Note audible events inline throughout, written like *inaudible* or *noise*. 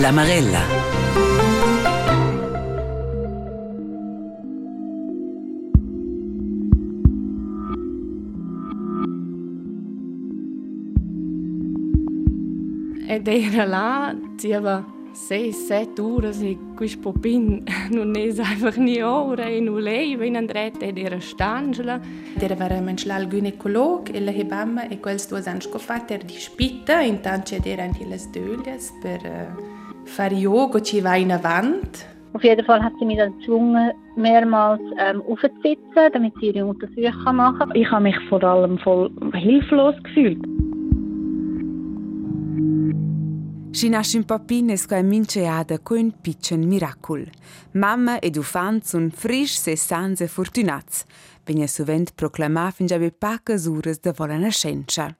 L'Amarella. ed era là, c'era 6, 7 ore se questo popin non è einfach ni ora e non leva in andretta ed era stangela. Era veramente là il ginecologo e la hebamma e quel sto zanno scofato era di spitta, intanto c'era anche le sdöglias per... Uh, yoga ci va in avanti. Auf jeden Fall hat sie mich dann gezwungen, mehrmals ähm, aufzusitzen, damit sie ihre Untersuchung machen kann. Ich habe mich vor allem voll hilflos gefühlt. Și nasce un papin es quai minceada co un piccin miracol. Mamma ed ufant sun frisch se sans e fortunats. Vegna sovent proclamar fin già be pacas uras da vola nascenza.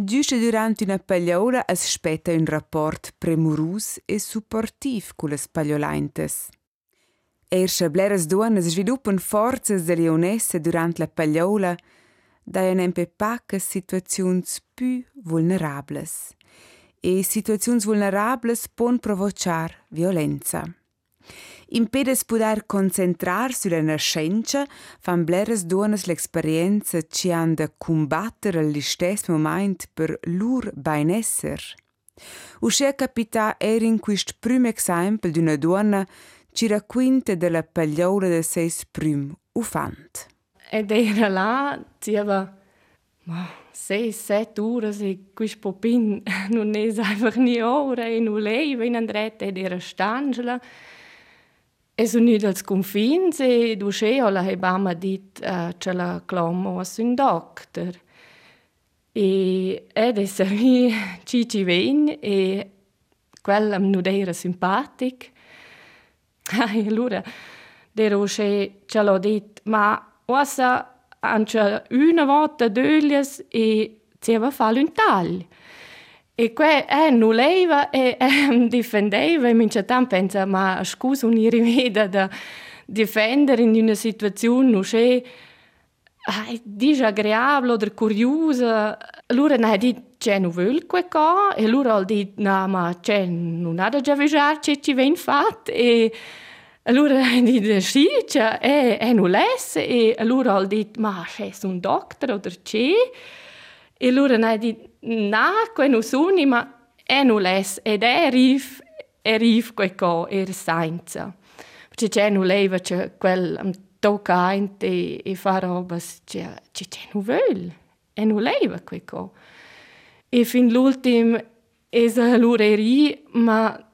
Giusto durante una pagliola es spetta un rapport premurus e supportiv con le spagliolaintes. Ersche bleres donnes sviluppan forzas de leonesse durante la pagliola da en empe pacas situazions più vulnerables e situazioni vulnerabili pon provocar violenza. Impedes poder concentrar sulla nascenza, fan bleres donas l'esperienza ci han da combattere allo stesso momento per lur beinesser. Uscia capita era in questo primo esempio di una donna ci racconta della pagliola de seis prim ufant. Ed era là, diceva, ma sei, sette ore e questo popin *laughs* non è einfach nie ora e non lei in andrete ed era stangela. E sono venuti als confins e dusce ho la hebama dit uh, che la clamo a un doctor. E ed è savi cici ven e quella non era simpatic. *laughs* E allora der Roche ce l'ho dit, ma ossa anche una volta döglias e zeva fa un taglio. E que eh, non leva e *laughs* eh, difendeva e mince tam pensa ma scusa un riveda da difendere in una situazione non c'è eh, disagreabile o curiosa. Allora ne dit c'è non vuol que co? E allora ha dit no ma c'è non ha da già vigiar c'è ci ven fat e allora *laughs* dit sì c'è è, è non e allora ha dit ma c'è un doctor o c'è e allora ne dit na, quei non sono, ma è non les, ed è arriv, è arriv quei co, er sainza. Perché c'è non leva, c'è quel am tocca e, e fa roba, c'è c'è non vuol, e non leva quei co. E fin l'ultim, è l'ureria, ma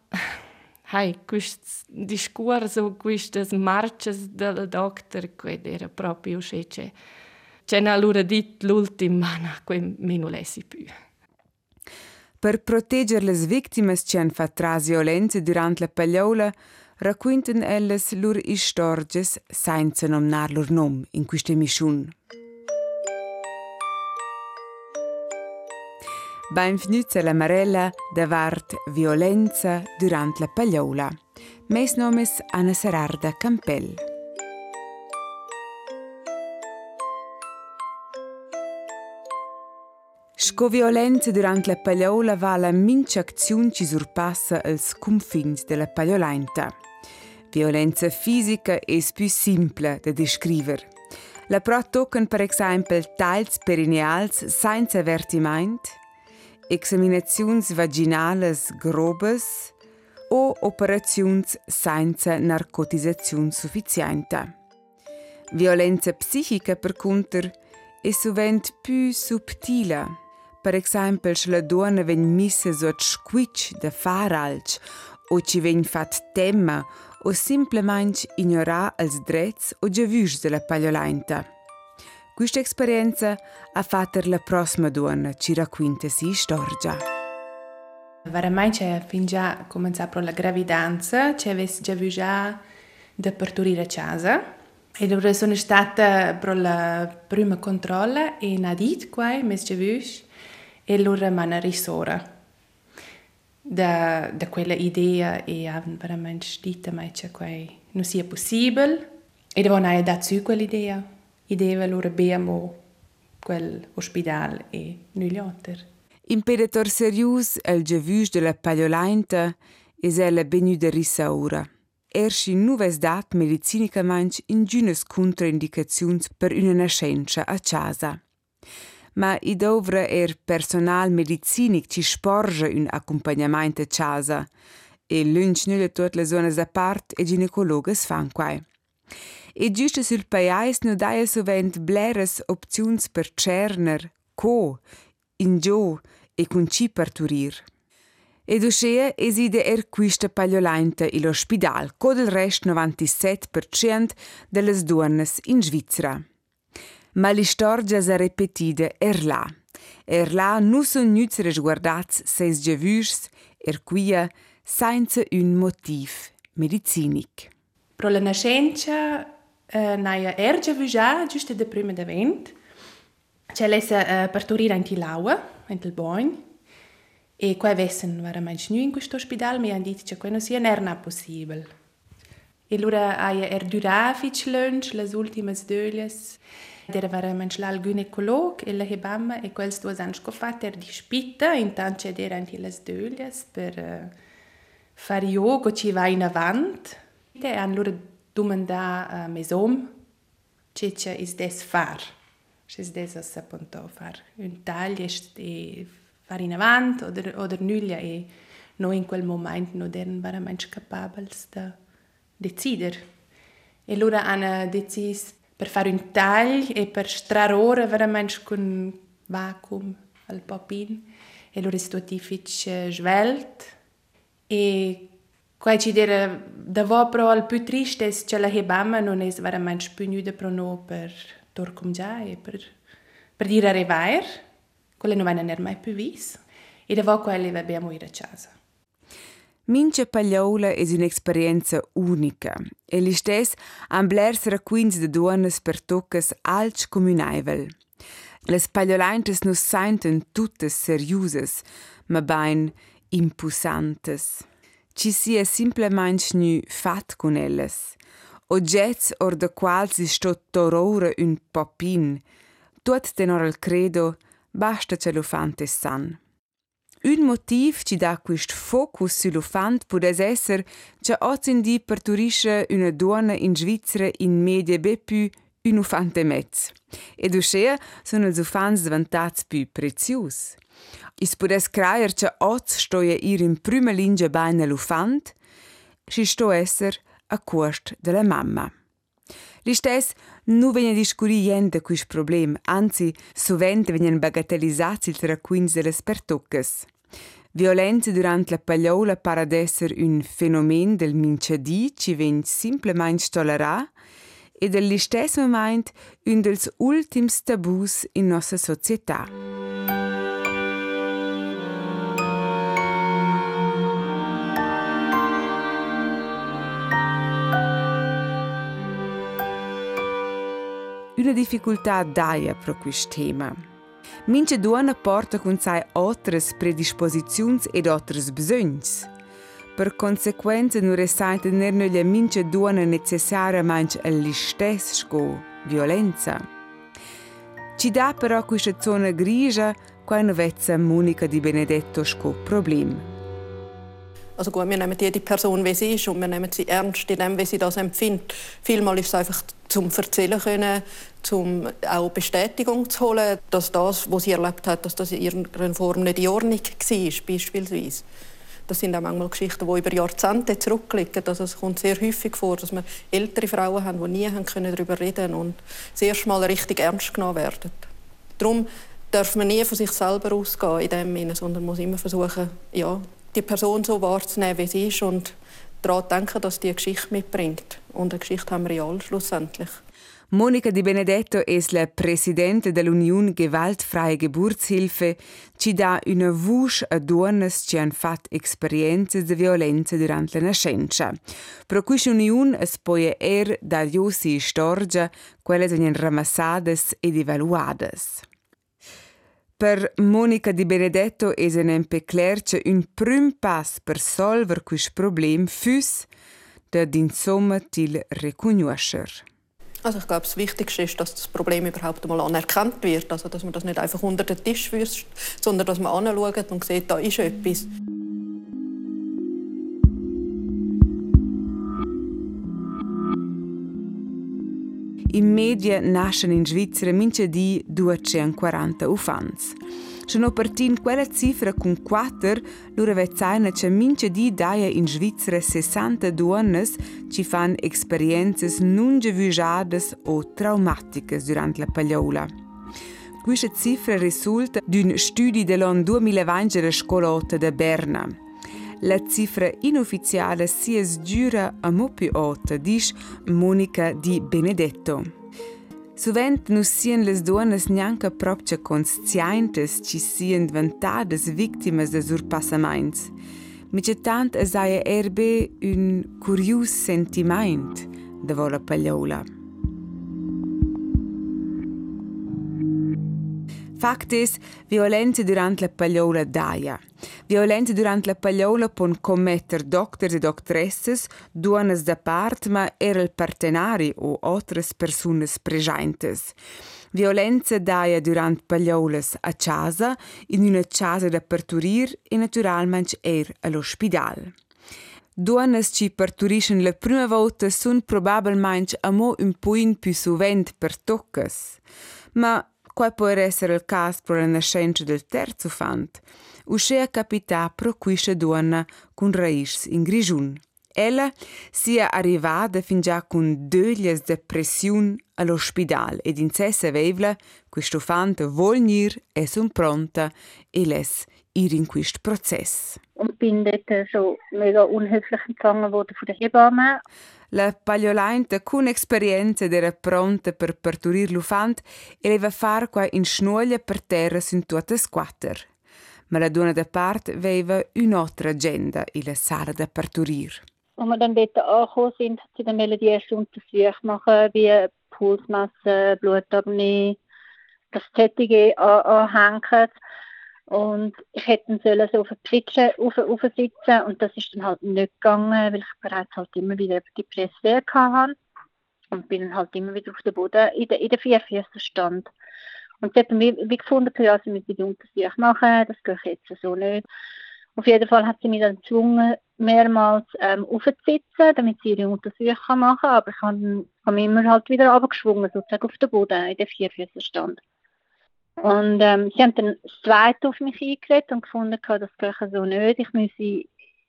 hai, questo discorso, queste marce del doctor, qued era proprio c'è c'è. C'è allora dit l'ultim, ma no, quei me non lessi più. Per proteggere le vittime che hanno fatto violenza durante la pagliola, raccontano elles loro storie senza nominare loro nome in questa missione. Benvenuti alla Marella da Vart Violenza durante la pagliola. Mes nome è Anna Serarda Campell. Sco violenza durante la pagliola va la mince azione ci surpassa els confins della pagliolainta. Violenza fisica è più simple da descrivere. La pro toccano per esempio tails perineals senza avvertiment, examinazioni vaginales grobes o operazioni senza narcotizzazione sufficiente. Violenza psichica, per contro, è sovente più subtile per se la donna ven missa sot squitch de faralch o ci ven fat temma o semplicemente ignorar els drets o giavus la pagliolainta. Questa esperienza ha fatto la prossima donna ci racconta si storgia. Veramente fin già cominciato la gravidanza, ci avessi già vu già partorire a casa. E allora sono stata per la prima controlla e ha detto qua, mi già vu, e allora mi risora. Da, da quella idea e hanno veramente detto che qua non sia possibile. E devo andare da su quell'idea. Idea allora abbiamo quell'ospedale e nulla altro. Imperator serius el giavusch de la paliolainta es ella benu de risaura. Ershi nuves dat medizinicamaing in giunes contraindicaziuns per una nascenza a casa. Ma i dovra er personal medicinic ci sporge un accompagnamento a casa e lunch nulle tutte le zone a part e ginecologes fan quai. E giusto sul paiais no daia sovent bleres opziuns per cerner, co, in gio e con ci parturir. Ed uscea eside er quista pagliolainta in l'ospedal, co del rest 97% delle donne in Svizzera. Ma l'istorgia sa repetida er là. Er là nu son nuts resguardats seis giavürs, er quia senza un motiv medicinic. Pro la nascenza uh, naia er giavüja giusto de prima d'event, c'è lesa uh, parturire in tilaua, in il bagno, e qua vessen veramente nu in questo ospedale, mi hanno detto che non sia nerna possibile. E allora aia er durafic lunch, le ultime döglies, veramente là il ginecolog e la hebamma e quels due anni scofat er di spitta, intanto era anche le döglies per uh, fare yoga ci va in avanti. E hanno loro domandato a mesom, che c'è is des far. C'è des a appunto far un taglio e fare in avanti oder, oder nulla e noi in quel momento non erano veramente capabili di decidere. E loro hanno deciso per fare un taglio e per strarore veramente con vacuum al papin. E loro è stato difficile svelte. E Quai ci dera davò però il più triste è che la hebamma non è veramente spunuta per noi per torcum già e per, per dire arrivare. Quelle non vanno mai più viste. E davò quelle abbiamo ir a casa. Mince pagliola è un'esperienza unica e li stess han blers racquins de duonas per toccas alc comunaivel. Les pagliolaintes nos senten tuttes seriuses, ma bain impusantes. Ci sia simplement nu fat con elles. Oggetts or de quals si sto torora un popin. Tuot tenor al credo, basta ce l'ufante san. Un motiv ci dà quist focus sull'ufant pudes esser che ozendi parturisce una donna in Svizzera in media più un ufante mezz. Ed uscea sono els ufants diventats più prezius. Is pudes craier che oz stoia ir in prima linea baina l'ufant, si sto esser a cost della mamma. L'istess nu vegna discuri jente quis problem, anzi, sovente vegnan bagatelizzats il traquins delle spertoccas. Violenza durant la pagliola para d'esser un fenomen del minciadì ci ven simplement tolerà e dell'istess moment un dels ultims tabus in nostra società. Una difficoltà daia pro questo tema. Mince duona porta con sai otras predisposizions ed otras bisogns. Per conseguenza non resaita ner noglia mince duona necessaria manch all'istess sco violenza. Ci dà però questa zona grigia quando vezza Monika di Benedetto sco problem. Also gut, wir nehmen jede Person, wie sie ist, und wir nehmen sie ernst in dem, wie sie das empfindet. Vielmal ist es einfach zum Erzählen können, zum auch Bestätigung zu holen, dass das, was sie erlebt hat, dass das in irgendeiner Form nicht in Ordnung war, beispielsweise. Das sind auch manchmal Geschichten, die über Jahrzehnte zurückliegen. Also es kommt sehr häufig vor, dass wir ältere Frauen haben, die nie können darüber reden und das erste Mal richtig ernst genommen werden. Darum darf man nie von sich selber ausgehen in dem Sinne, sondern muss immer versuchen, ja, die Person so wahrzunehmen, wie sie ist und daran denken, dass die eine Geschichte mitbringt. Und eine Geschichte haben wir ja alle schlussendlich. Monica Di Benedetto è la presidente dell'Unione Gewaltfreie Geburtshilfe, ci dà una voce a donne che hanno fatto esperienze di violenza durante la nascenza. Per questa unione es poi er da josi storgia, quelle sono ramassate ed evaluate. Per Monica Di Benedetto un clar che un prim pass per solver questo problema fus da d'insomma til riconoscer. Also ich glaube, das Wichtigste ist, dass das Problem überhaupt einmal anerkannt wird. Also dass man das nicht einfach unter den Tisch wirft, sondern dass man anschaut und sieht, da ist etwas. In media nascono in Svizzera mince di 240 ufans. Sono partin quella cifra con 4, loro vezzaina che mince di daia in Svizzera 60 donne ci fan esperienze non gevugiate o traumatiche durante la pagliola. Questa cifra risulta d'un studio dell'anno 2020 della scuola di Berna. La cifra inufficiale si sgiura a mo più alta, dice Monica Di Benedetto. Sovent nu sien les duonas neanca propcia conscientes ci sien diventades victimas de surpassamaints. Mice tant es aia erbe un curius sentiment de vola pagliola. Fakt is, violenza durante la pagliola daia. Violenza durante la pagliola pon commetter doctors e doctresses, duonas da part, ma era il partenari o altres personas presentes. Violenza daia durante pagliolas a casa, in una casa da parturir e naturalmente er all'ospedal. Duonas ci parturiscono la prima volta sun probabilmente a mo un puin più sovent per toccas. Ma Quai può essere il caso per la nascenza del terzo fant, uscea capità pro quisce donna con raiz in grigiun. Ella sia arrivata fin già con döglias depression all'ospedale ed in cessa veivla questo fant vuol nir e son pronta e les ir in questo processo. Und bin dort so mega unhöflich empfangen worden von der Hebamme. La pagliolainte con esperienza era pronta per parturir l'ufant e leva far qua in snuoglia per terra sin tutte squatter. Ma la donna da parte aveva un'altra agenda in la sala da parturir. Als wir dann dort angekommen sind, hat sie dann die erste Untersuchung machen, wie Pulsmasse, Blutabnehmen, das ZTG anhängen. Und ich hätte sollen so auf eine Pritsche rauf, sitzen und das ist dann halt nicht gegangen, weil ich bereits halt immer wieder die Presse hatte. Und bin dann halt immer wieder auf dem Boden in der, in der Vierfüßer stand. Und hat dann wie, wie gefunden, ja, sie müssen die Untersuchung machen, das geht jetzt so nicht. Auf jeden Fall hat sie mich dann gezwungen, mehrmals ähm, aufzusitzen, damit sie ihre Untersuchung machen kann. Aber ich habe, habe mich immer halt wieder abgeschwungen, sozusagen auf den Boden, in der Vierfüßerstand. Und ähm, sie haben dann das Zweite auf mich eingeredet und gefunden, das geht so nicht. Ich müsse,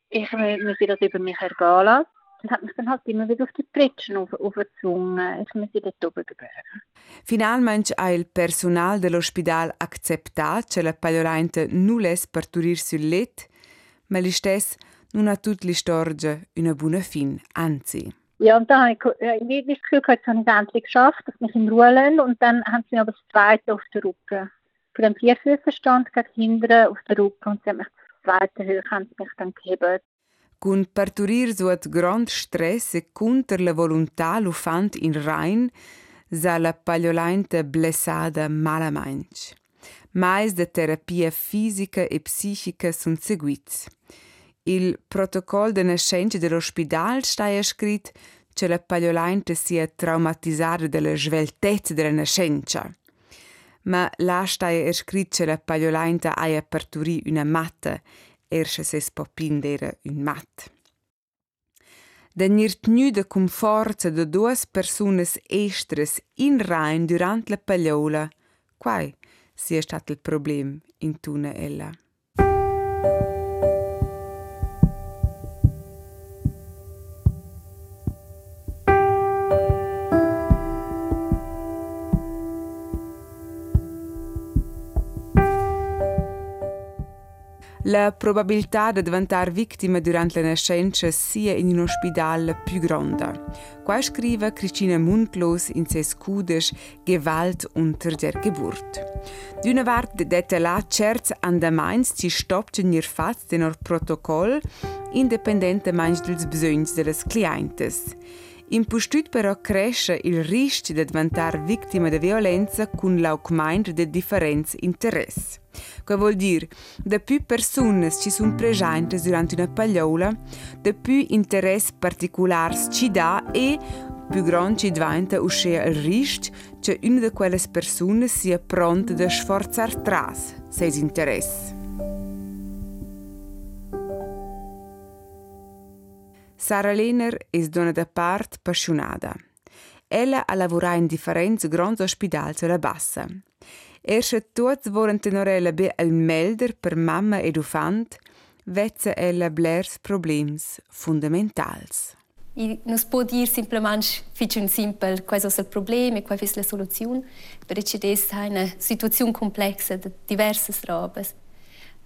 ich müsse das über mich ergehen lassen. Und hat mich dann halt immer wieder auf die Pritschen auf. Ich müsse dort oben gebären. Finalmente ha il personal dell'ospedale acceptato che la pagliolainte non laisse parturir sul letto, ma l'istess non ha tutte le storge una buona fin, anzi. Ja, und dann habe ich irgendwie das Gefühl gehabt, jetzt habe ich es endlich geschafft, dass mich in Ruhe lassen. Und dann haben sie mir aber das zweite auf der Rücken. Für den Vierfüßerstand geht hinten auf der Rücken und sie haben mich das zweite Höhe haben sie mich dann gehebt. Con parturir suot grand stress e contra la volontà lo fant in rein, sa la pagliolainte blessada malamainch. Mais de terapia fisica e psichica sunt seguits. Il protocollo de nascenza dell'ospedale sta scritto che la pagliolainte sia traumatizzata dalla sveltezza della nascenza. Ma là sta scritto che la pagliolainte aia parturì una matta, ersche ses popin d'era un mat. Denir tnuda cum forza de duas personas estres in rein durant la pagliola, quai sia stat il problem in tuna ella. La probabilità di diventare vittima durante la nascenza sia in un ospedale più grande. Qua scrive Cristina Mundlos in ses Scudes Gewalt unter der Geburt. D'una part dette là certs andaments ci stoppten ihr fats den Protokoll independentemein dels besögns des clientes. Impustut però cresce il rischio di diventare vittima di violenza con l'aumento di differenze interesse. Che vuol dire, da più persone ci sono presenti durante una pagliola, da più interesse particolare ci dà e più grande ci diventa uscire il rischio che una di quelle persone sia pronta a sforzare tras sei interessi. Sara Lehner è donna da parte appassionata. Ella ha lavorato in differenti grandi ospedali sulla bassa. Erst tutti volen tenorella be al melder per mamma ed ufant, vezza ella blers problems fundamentals. E non si può dire semplicemente faccio simpel questo è il problema e questa è la soluzione, perché questa è una situazione complessa di diverse robe.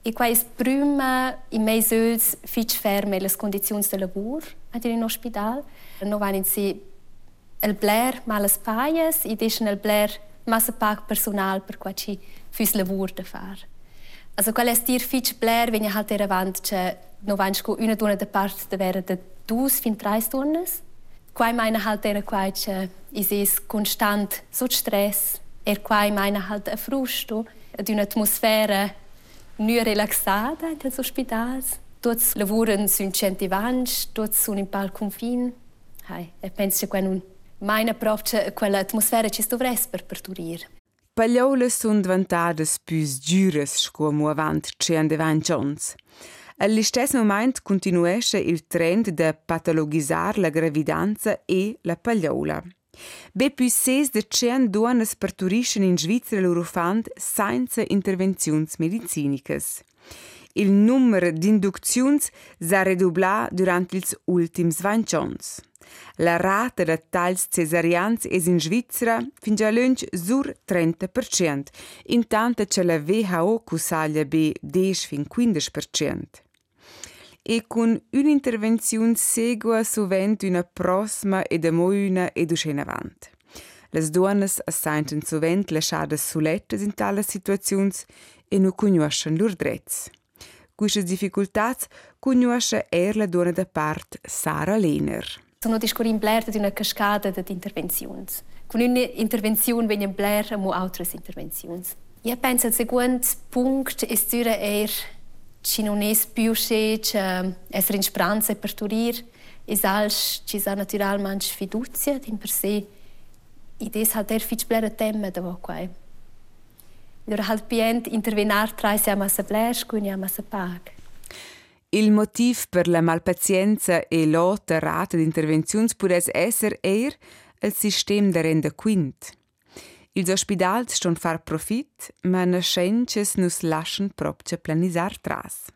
E quais prima in mei söls fich ferme le condizioni de lavoro ad in ospital. No van in si el bler malas paias e deixen el bler massa pac personal per qua ci füs lavoro da far. Also qual es dir fich bler wenn ihr halt der avant che no van sco una dona de part de vera de dus fin drei stundes. Quai meine halt der quai che is es constant so stress. Er quai meine halt a frusto, ad una atmosfera nu relaxada dels ospitals. Tots lavuran sün centi vanch, tots sun in pal confin. Hai, e penso che non mai ne propcia cioè, quella atmosfera ci stovres per parturir. Pagliole sun diventadas più giures scuomo avant ce Allo stesso momento continuesce il trend di patologizzare la gravidanza e la pagliola. B6 duanas partorisce in Svizzera l'Eurofund senza intervenzioni mediciniche. Il numero di induzioni si ridobla durante gli ultimi 20 anni. La rata di tals cesarians è in Svizzera fin già lunch sur 30%, intanto che la WHO cusaglia B10 fin 15%. E con un'intervenzione segua sovent una prossima e da moina e duschena avant. Les donnes assainten sovent lasciadas solettas in tale situazions e non conoscono lor drets. Queste difficoltats conosce er la donna da part Sara Lehner. Sono discurin bler di una cascada di intervenzioni. Con un'intervenzione vengono bler a altre intervenzioni. Io penso che il secondo punto è è più che essere in speranza per turir e als ci sa naturalmente fiducia in per sé e des halt er fich blera tema da qua Allora halt pient intervenar tra se ama sa blesch kun ama sa pag. Il motiv per la malpazienza e l'ota rata di intervenzioni può essere er il sistema da renda quint. Ils ospidals ston far profit, ma nascences nus laschen propce planisar tras.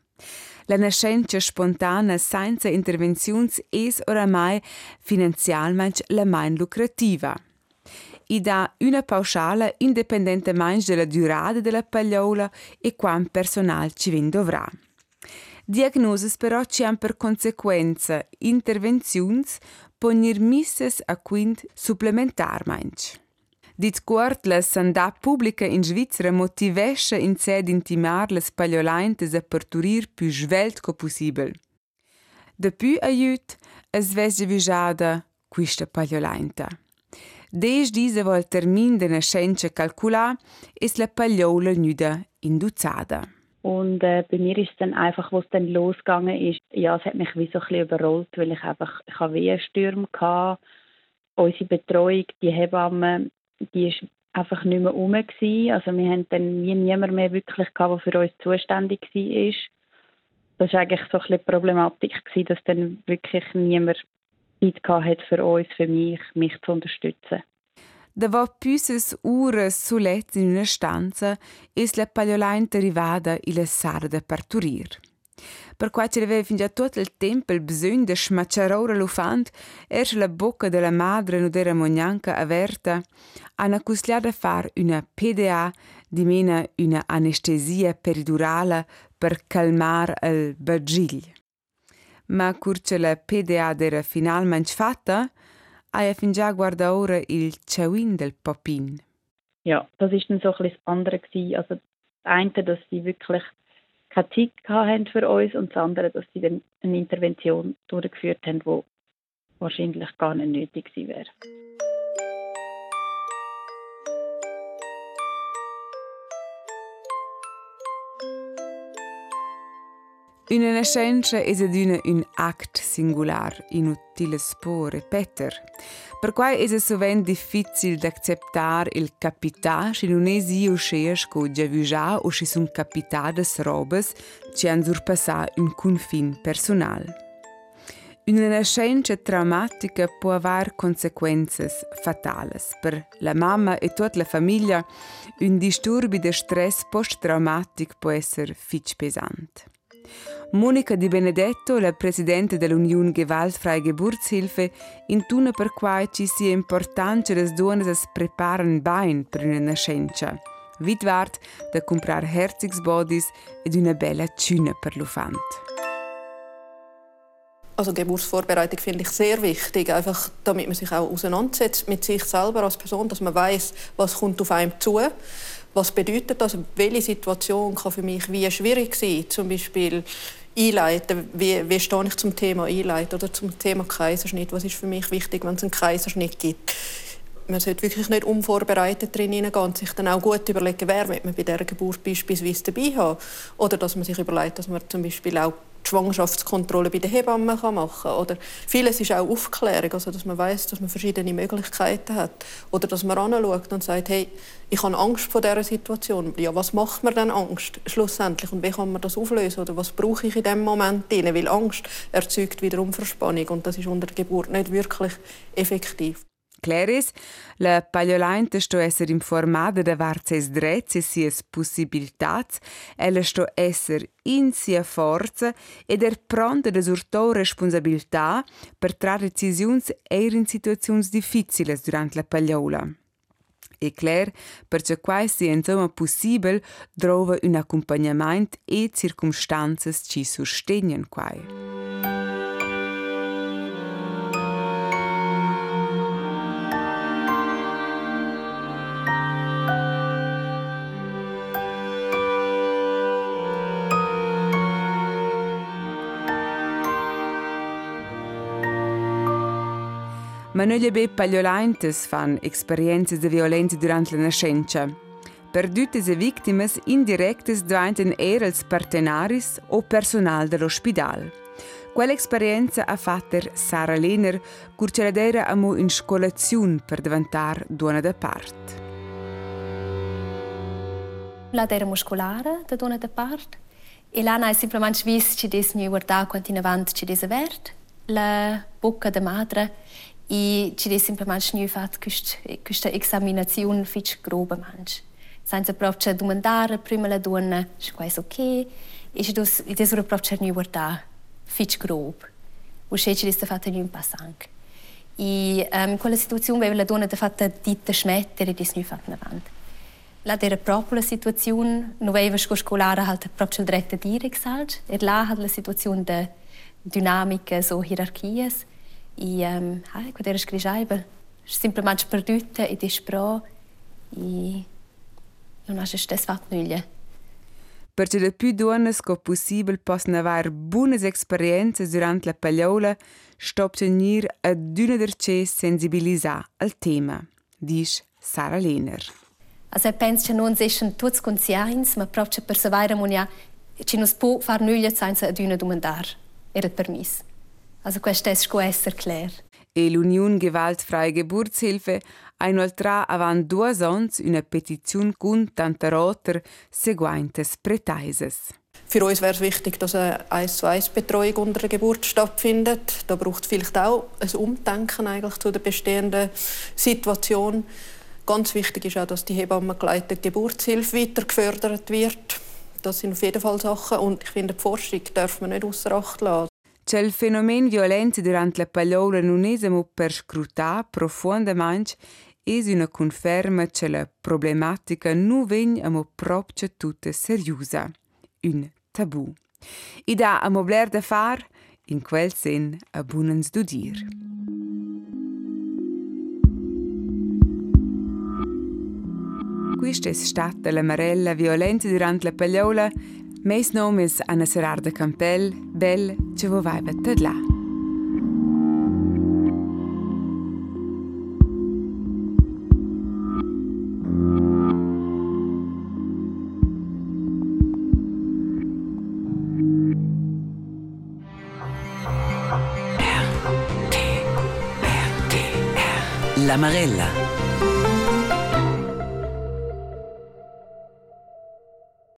La nascenza spontana senza intervenzions es oramai finanzialmente la main lucrativa. I da una pauschala indipendentemente della durata della pagliola e quam personal ci vin dovrà. Diagnosis però ci han per conseguenza intervenzions ponir misses a quint supplementarmente. Dit cuort la sanità pubblica in Svizzera motivesce in sed intimar le spagliolaintes a parturir più svelt co possibel. De più aiut es vesge visada quista pagliolainta. Des diese vol termin de nascenza calcula es la pagliola nüda induzzada. Und äh, bei mir ist dann einfach, wo es dann losgegangen ist, ja, es hat mich wie so ein bisschen überrollt, weil ich einfach, ich einen Sturm gehabt. Unsere Betreuung, die Hebamme, die ist einfach nicht mehr rum gewesen. Also wir haben dann nie niemand mehr wirklich gehabt, der für uns zuständig war. Das war eigentlich so ein bisschen Problematik gewesen, dass dann wirklich niemand Zeit hat für uns, für mich, mich zu unterstützen. Dopo più ore soletti in una stanza, è la pagliolainte arrivata e la sala da parturire. Per qua ci aveva fin già tutto il tempo il bisogno di smacciarore l'ufant, erst la bocca della madre non era mognanca aperta, hanno cusliato a fare una PDA, di meno una anestesia peridurale per calmar il bagil. Ma curce la PDA era finalmente fatta, hai fin già guarda ora il Chawin del Popin. Ja, das ist dann so ein bisschen das andere gewesen. Also das eine, dass sie wirklich keine Zeit für uns und das andere, dass sie dann eine Intervention durchgeführt haben, die wahrscheinlich gar nicht nötig gewesen wäre. Una es è una un act singular, inutile spore, Peter. Per cui è sovente difficile d'accettare il capità se non esi o scees co già vigia o se sono capitate robe che hanno surpassato un confine personale. Una Un'enescenza traumatica può avere conseguenze fatali per la mamma e tutta la famiglia. Un disturbo di stress post-traumatico può essere molto pesante. Monica Di Benedetto, la presidente dell'Unione Gewaltfreie Geburtshilfe, intuna per quai ci sia importante che le donne si preparano bene per una nascenza. Witwart da comprare Herzigsbodies ed una bella Cüne per l'Ufant. Also Geburtsvorbereitung finde ich sehr wichtig, einfach damit man sich auch auseinandersetzt mit sich selber als Person, dass man weiß, was kommt auf einem zu, was bedeutet das, welche Situation kann für mich wie schwierig sein, zum Beispiel einleiten, wie, wie stehe ich zum Thema einleiten oder zum Thema Kaiserschnitt, was ist für mich wichtig, wenn es einen Kaiserschnitt gibt. Man sollte wirklich nicht unvorbereitet drin hineingehen und sich dann auch gut überlegen, wer man bei dieser Geburt beispielsweise dabei haben? Oder dass man sich überlegt, dass man zum Beispiel auch Schwangerschaftskontrolle bei den Hebammen machen kann. Oder vieles ist auch Aufklärung, also dass man weiß, dass man verschiedene Möglichkeiten hat. Oder dass man anschaut und sagt, hey, ich habe Angst vor dieser Situation. Ja, was macht mir denn Angst schlussendlich und wie kann man das auflösen? Oder was brauche ich in diesem Moment? Weil Angst erzeugt wiederum Verspannung und das ist unter der Geburt nicht wirklich effektiv. Claris, la pagliolainte sto esser informada da varces drets e sies possibilitats, ella sto esser in sia forza ed er pronta da surtou responsabilità per trarre decisiuns eir in situazions difficiles durant la pagliola. E Claire, perché quai sia insomma possibile, trova un accompagnament e circumstanzas ci sostenien quai. Ma non gli be pagliolaintes fan esperienze di violenza durante la nascenza. Perdute e vittime indirecte diventano era els partenaris o personal dell'ospedale. Quell'esperienza ha fatto Sara Lehner, curceradera a mo in scolazione per diventare donna da parte. La era muscolare da donna da parte e l'ana è semplicemente visto che des mi guarda quanto in avanti ci des avert. La bocca da madre e ci dei semplicemente non fatto questa esaminazione fitch groba manch. Senza proprio domandare prima la donna se questo ok e ci dos e desura proprio non guardare fitch grob. O se ci dei fatto un passang. E um, quella situazione aveva la donna fatta dita smettere e dis non fatto avanti. La era proprio la situazione, non aveva scolare halt proprio il diretto dire exalt, e là hat la situazione de dinamica so hierarchies. E um, hai, quando era scrischeiba, simplesmente perduta e despro e non ha stes fatto nulla. Perché le più donne che possibile possono avere buone esperienze durante la pagliola, sto ottenere ad una derce sensibilizzare al tema, dice Sara Lehner. Also penso che non siano tutti conscienti, ma proprio per sapere che non si può fare nulla senza ad una domandare. Era permesso. Also questo è essere chiaro. E l'Unione Gewaltfreie Geburtshilfe ha inoltre avanti due anni una petizione con tante roter seguentes pretaises. Für uns wäre es wichtig, dass eine 1 zu 1 Betreuung unter der Geburt stattfindet. Da braucht es vielleicht auch ein Umdenken eigentlich zu der bestehenden Situation. Ganz wichtig ist auch, dass die hebammengeleitete Geburtshilfe weiter gefördert wird. Das sind auf jeden Fall Sachen. Und ich finde, die Forschung darf man nicht außer Acht lassen. C'è il fenomeno violento durante la parola non es per scrutare profondamente e si conferma che la problematica nu vegn amo propcia tutta seriosa, un tabù. E da a bler da far, in quel sen abunans d'udir. Questa è stata la Marella violenza durante la pallola May's nome is Anna Serarda Campbell, Bell, ce vă vai la.